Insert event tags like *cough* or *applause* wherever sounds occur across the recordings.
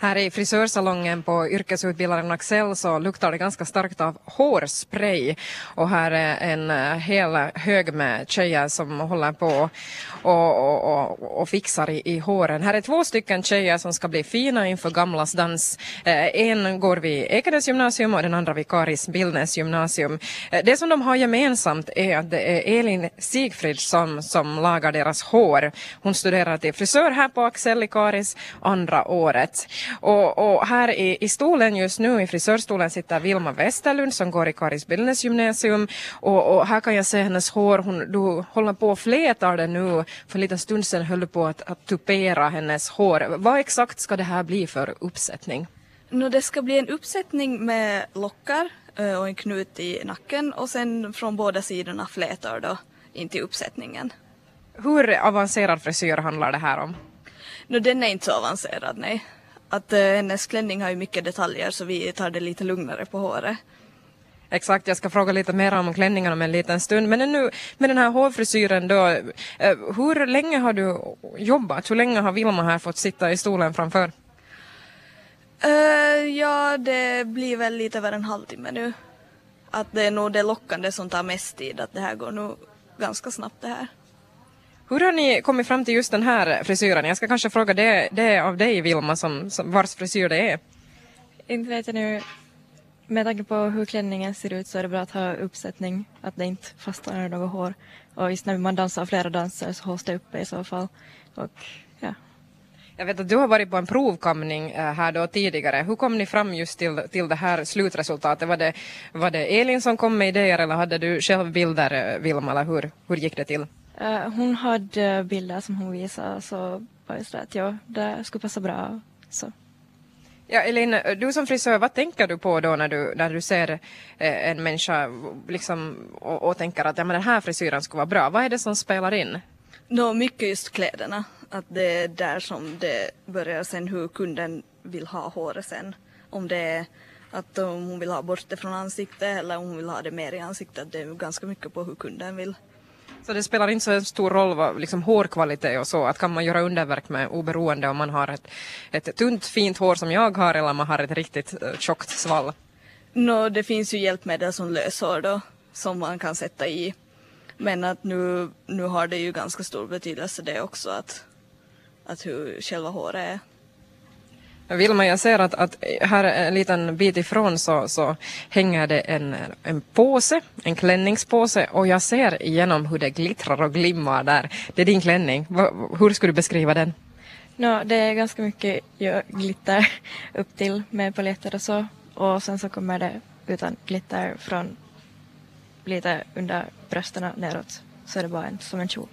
Här i frisörsalongen på yrkesutbildaren Axel så luktar det ganska starkt av hårspray och här är en hel hög med tjejer som håller på och, och, och, och fixar i, i, håren. Här är två stycken tjejer som ska bli fina inför Gamlas dans. Eh, en går vid Ekenäs gymnasium och den andra vid Karis Bildnäs gymnasium. Eh, det som de har gemensamt är att det är Elin Sigfrid som, som lagar deras hår. Hon studerar till frisör här på Axel i Karis andra året. Och, och här i, i, stolen just nu, i frisörstolen, sitter Vilma Westerlund som går i Karis Billnäs gymnasium. Och, och, här kan jag se hennes hår, hon, du håller på och flätar det nu. För en liten stund sedan höll du på att, att tupera hennes hår. Vad exakt ska det här bli för uppsättning? No, det ska bli en uppsättning med lockar eh, och en knut i nacken och sen från båda sidorna flätar då in till uppsättningen. Hur avancerad frisyr handlar det här om? No, den är inte så avancerad, nej att eh, hennes klänning har ju mycket detaljer så vi tar det lite lugnare på håret. Exakt, jag ska fråga lite mer om klänningarna om en liten stund. Men nu med den här hårfrisyren då, eh, hur länge har du jobbat? Hur länge har Vilma här fått sitta i stolen framför? Uh, ja, det blir väl lite över en halvtimme nu. Att det är nog det lockande som tar mest tid, att det här går nog ganska snabbt det här. Hur har ni kommit fram till just den här frisyren? Jag ska kanske fråga det, det av dig Vilma, som, som, vars frisyr det är. Inte vet jag nu. Med tanke på hur klänningen ser ut så är det bra att ha uppsättning, att det inte fastnar något hår. Och just när man dansar flera danser så hålls det uppe i så fall. Och, ja. Jag vet att du har varit på en provkamning eh, här då tidigare. Hur kom ni fram just till, till det här slutresultatet? Var det, var det Elin som kom med idéer eller hade du själv bilder, eh, Vilma, eller hur, hur gick det till? Uh, hon hade bilder som hon visade så var det att ja, det skulle passa bra. Så. Ja, Elin, du som frisör, vad tänker du på då när du, när du ser eh, en människa liksom, och, och, tänker att ja, men den här frisyren skulle vara bra? Vad är det som spelar in? No, mycket just kläderna. Att det är där som det börjar sen hur kunden vill ha håret sen. Om det är att om hon vill ha bort det från ansiktet eller om hon vill ha det mer i ansiktet. Det är ganska mycket på hur kunden vill. Så det spelar inte så stor roll vad liksom hårkvalitet och så, att kan man göra underverk med oberoende om man har ett, ett tunt fint hår som jag har eller om man har ett riktigt uh, tjockt svall? No, det finns ju hjälpmedel som löshår då, som man kan sätta i. Men att nu, nu har det ju ganska stor betydelse det också att, att hur själva håret är. Vilma, jag ser att, att här en liten bit ifrån så, så hänger det en, en påse, en klänningspåse och jag ser igenom hur det glittrar och glimmar där. Det är din klänning. Hur skulle du beskriva den? No, det är ganska mycket glitter upp till med paletter och så och sen så kommer det utan glitter från lite under brösten neråt så är det bara en, som en kjol.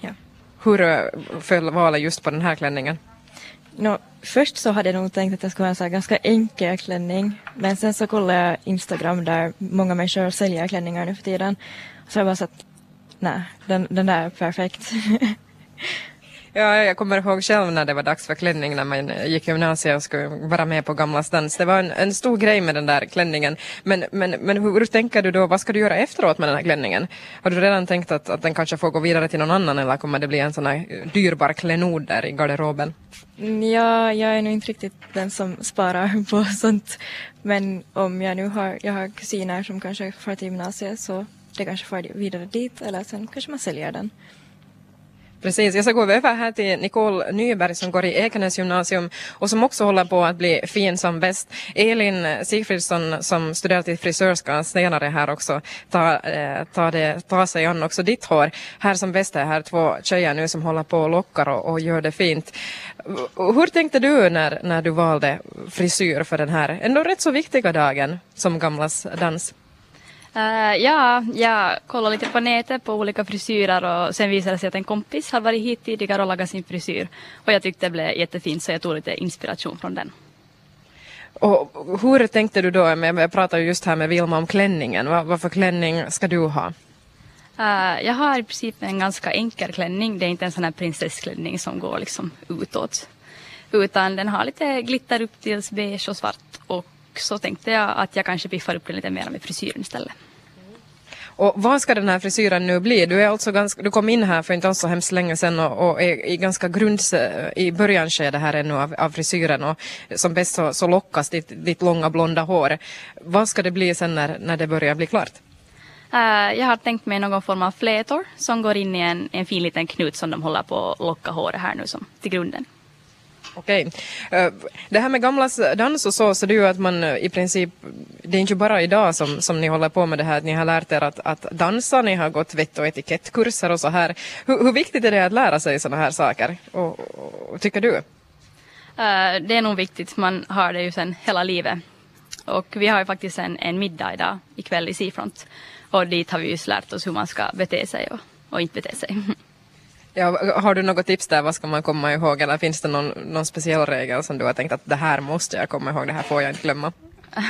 Ja. Hur eh, föll valet just på den här klänningen? No, först så hade jag nog tänkt att jag skulle ha en så ganska enkel klänning. Men sen så kollade jag Instagram där många människor säljer klänningar nu för tiden. Så jag bara så att nej, den, den där är perfekt. *laughs* Ja, jag kommer ihåg själv när det var dags för klänning när man eh, gick gymnasiet och skulle vara med på Gamlas dans. Det var en, en stor grej med den där klänningen. Men, men, men hur, hur tänker du då, vad ska du göra efteråt med den här klänningen? Har du redan tänkt att, att den kanske får gå vidare till någon annan eller kommer det bli en sån här eh, dyrbar klenod där i garderoben? Mm, ja, jag är nog inte riktigt den som sparar *laughs* på sånt. Men om jag nu har, jag har kusiner som kanske får till gymnasiet så det kanske får vidare dit eller sen kanske man säljer den. Precis, jag ska gå över här till Nicole Nyberg som går i Ekenäs gymnasium och som också håller på att bli fin som bäst. Elin Sigfridsson som studerar till frisörska senare här också ta, eh, ta, det, ta sig an också ditt hår. Här som bäst är här två tjejer nu som håller på och lockar och, och gör det fint. Hur tänkte du när, när du valde frisyr för den här ändå rätt så viktiga dagen som Gamlas dans? Uh, ja, jag kollade lite på nätet på olika frisyrer och sen visade det sig att en kompis hade varit hit tidigare och lagat sin frisyr. Och jag tyckte det blev jättefint så jag tog lite inspiration från den. Och hur tänkte du då, jag pratade just här med Vilma om klänningen, vad, vad för klänning ska du ha? Uh, jag har i princip en ganska enkel klänning, det är inte en sån här prinsessklänning som går liksom utåt. Utan den har lite glitter upp till beige och svart och så tänkte jag att jag kanske piffar upp den lite mer med frisyren istället. Och vad ska den här frisyren nu bli? Du, är alltså ganska, du kom in här för inte alls så hemskt länge sedan och, och är i ganska grunds, i börjanskede här ännu av, av frisyren och som bäst så, så lockas ditt, ditt långa blonda hår. Vad ska det bli sen när, när det börjar bli klart? Uh, jag har tänkt mig någon form av flätor som går in i en, en fin liten knut som de håller på att locka håret här nu som till grunden. Okej. Eh, det här med gamlas dans och så, så det är ju att man eh, i princip, det är inte bara idag som, som ni håller på med det här, att ni har lärt er att, att dansa, ni har gått vett och etikettkurser och så här. Hur, hur viktigt är det att lära sig sådana här saker? Och, och, tycker du? Eh, det är nog viktigt, man har det ju sen hela livet. Och vi har ju faktiskt en, en middag idag ikväll i Seafront. Och dit har vi just lärt oss hur man ska bete sig och, och inte bete sig. *laughs* Ja, har du något tips där, vad ska man komma ihåg eller finns det någon, någon speciell regel som du har tänkt att det här måste jag komma ihåg, det här får jag inte glömma?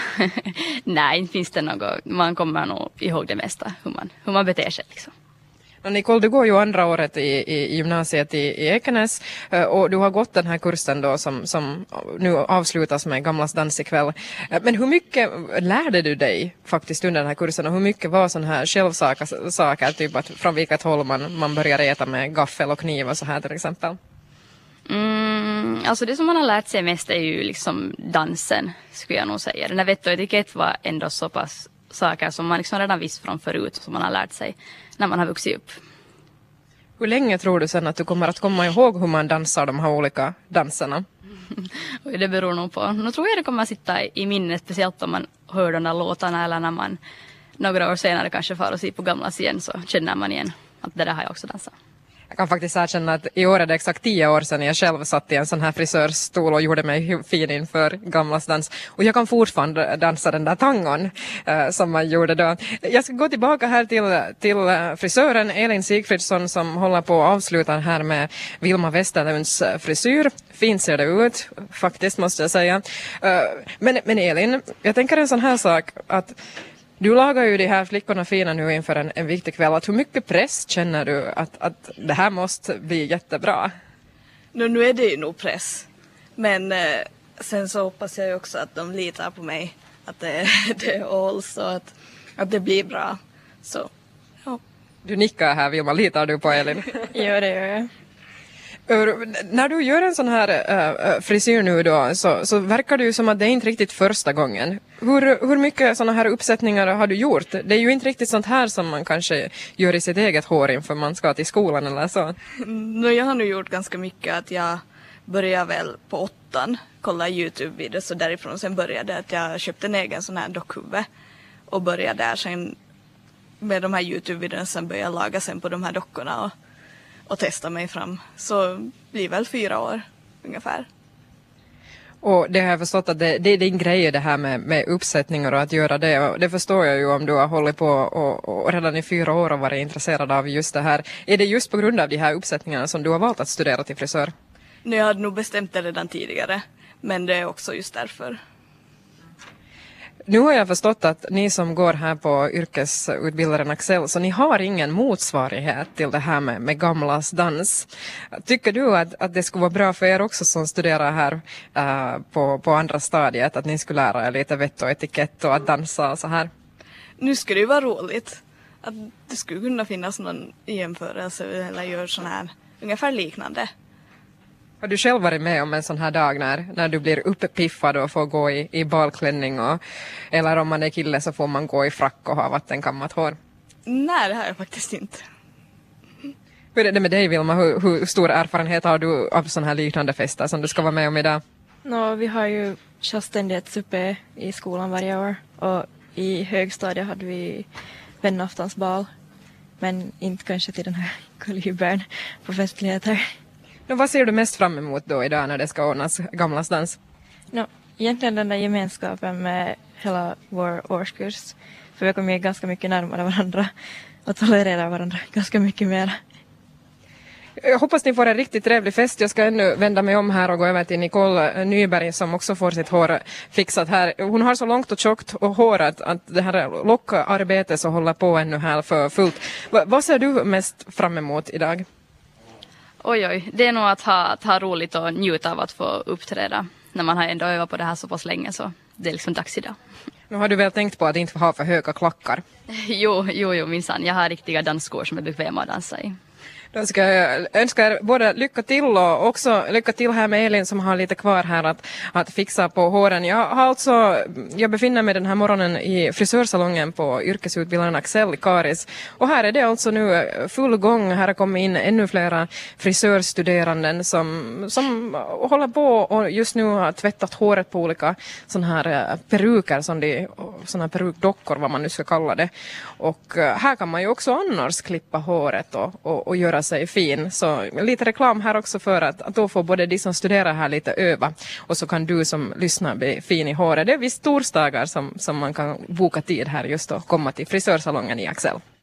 *laughs* Nej, inte finns det något, man kommer nog ihåg det mesta, hur man, hur man beter sig liksom. Nicole, du går ju andra året i, i gymnasiet i, i Ekenäs eh, och du har gått den här kursen då som, som nu avslutas med Gamlas dans ikväll. Eh, men hur mycket lärde du dig faktiskt under den här kursen och hur mycket var sådana här självsaker, typ att från vilket håll man, man börjar äta med gaffel och kniv och så här till exempel? Mm, alltså det som man har lärt sig mest är ju liksom dansen, skulle jag nog säga. Den här vett och etikett var ändå så pass saker som man liksom redan visste från förut, som man har lärt sig när man har vuxit upp. Hur länge tror du sen att du kommer att komma ihåg hur man dansar de här olika danserna? *laughs* det beror nog på. Nu tror jag det kommer att sitta i minnet, speciellt om man hör de där låtarna eller när man några år senare kanske far och ser på gamla igen så känner man igen att det där har jag också dansat. Jag kan faktiskt erkänna att i år är det exakt tio år sedan jag själv satt i en sån här frisörstol och gjorde mig fin inför Gamlas dans. Och jag kan fortfarande dansa den där tangon uh, som man gjorde då. Jag ska gå tillbaka här till, till eh, frisören Elin Sigfridsson som håller på att avsluta här med Vilma Westerlunds eh, frisyr. Fint ser det ut, faktiskt måste jag säga. men, men Elin, jag tänker en sån här sak att du lagar ju de här flickorna fina nu inför en, en viktig kväll. Att hur mycket press känner du att, att det här måste bli jättebra? No, nu är det ju nog press. Men eh, sen så hoppas jag ju också att de litar på mig. Att det, *laughs* det hålls och att, att det blir bra. Så, ja. Du nickar här Vilma, litar du på Elin? *laughs* ja det gör jag. När du gör en sån här äh, frisyr nu då så, så verkar det ju som att det är inte riktigt första gången. Hur, hur mycket såna här uppsättningar har du gjort? Det är ju inte riktigt sånt här som man kanske gör i sitt eget hår inför man ska till skolan eller så. Mm, no, jag har nu gjort ganska mycket att jag började väl på åttan kolla Youtube-videos och därifrån sen började att jag köpte en egen sån här dockhuvud och började där sen med de här Youtube-videorna sen började jag laga sen på de här dockorna och och testa mig fram. Så blir väl fyra år ungefär. Och det har jag förstått att det, det är din grej det här med, med uppsättningar och att göra det. Och det förstår jag ju om du har hållit på och, och redan i fyra år och varit intresserad av just det här. Är det just på grund av de här uppsättningarna som du har valt att studera till frisör? Nu, jag hade nog bestämt det redan tidigare. Men det är också just därför. Nu har jag förstått att ni som går här på yrkesutbildaren Axel, så ni har ingen motsvarighet till det här med, med gamlas dans. Tycker du att, att det skulle vara bra för er också som studerar här uh, på, på andra stadiet, att ni skulle lära er lite vett och etikett och att dansa och så här? Nu skulle det ju vara roligt att det skulle kunna finnas någon jämförelse eller gör sån här ungefär liknande. Har du själv varit med om en sån här dag när, när du blir uppiffad och får gå i, i balklänning och, eller om man är kille så får man gå i frack och ha vattenkammat hår? Nej, det har jag faktiskt inte. Hur är det med dig Vilma? Hur, hur stor erfarenhet har du av sådana här liknande fester som du ska vara med om idag? No, vi har ju självständighetsuppe i skolan varje år och i högstadiet hade vi vännaftonsbal men inte kanske till den här *laughs* kalibern på festligheter. No, vad ser du mest fram emot då idag när det ska ordnas Gamlas dans? No, egentligen den där gemenskapen med hela vår årskurs. För vi har kommit ganska mycket närmare varandra och tolererar varandra ganska mycket mer. Jag hoppas ni får en riktigt trevlig fest. Jag ska ännu vända mig om här och gå över till Nicole Nyberg som också får sitt hår fixat här. Hon har så långt och tjockt och hår att, det här lockarbetet så håller på ännu här för fullt. Va, vad ser du mest fram emot idag? Oj, oj. Det är nog att ha, att ha roligt och njuta av att få uppträda när man har ändå övat på det här så pass länge så det är liksom dags idag. *laughs* Nu har du väl tänkt på att inte ha för höga klackar? *laughs* jo, jo, jo minsann. Jag har riktiga dansskor som är bekväma att dansa i. Då ska jag önska er både lycka till och också lycka till här med Elin som har lite kvar här att, att fixa på håren. Jag har alltså, jag befinner mig den här morgonen i frisörsalongen på yrkesutbildaren Axel i Karis och här är det alltså nu eh, full gång. Här har kommit in ännu flera frisörstuderanden som, som håller på och just nu har tvättat håret på olika sådana här eh, peruker, som de, sådana perukdockor vad man nu ska kalla det. Och eh, här kan man ju också annars klippa håret och, och, och göra sig fin. Så lite reklam här också för att, att då får både de som studerar här lite öva och så kan du som lyssnar bli fin i håret. Det är visst torsdagar som, som man kan boka tid här just och komma till frisörsalongen i Axel.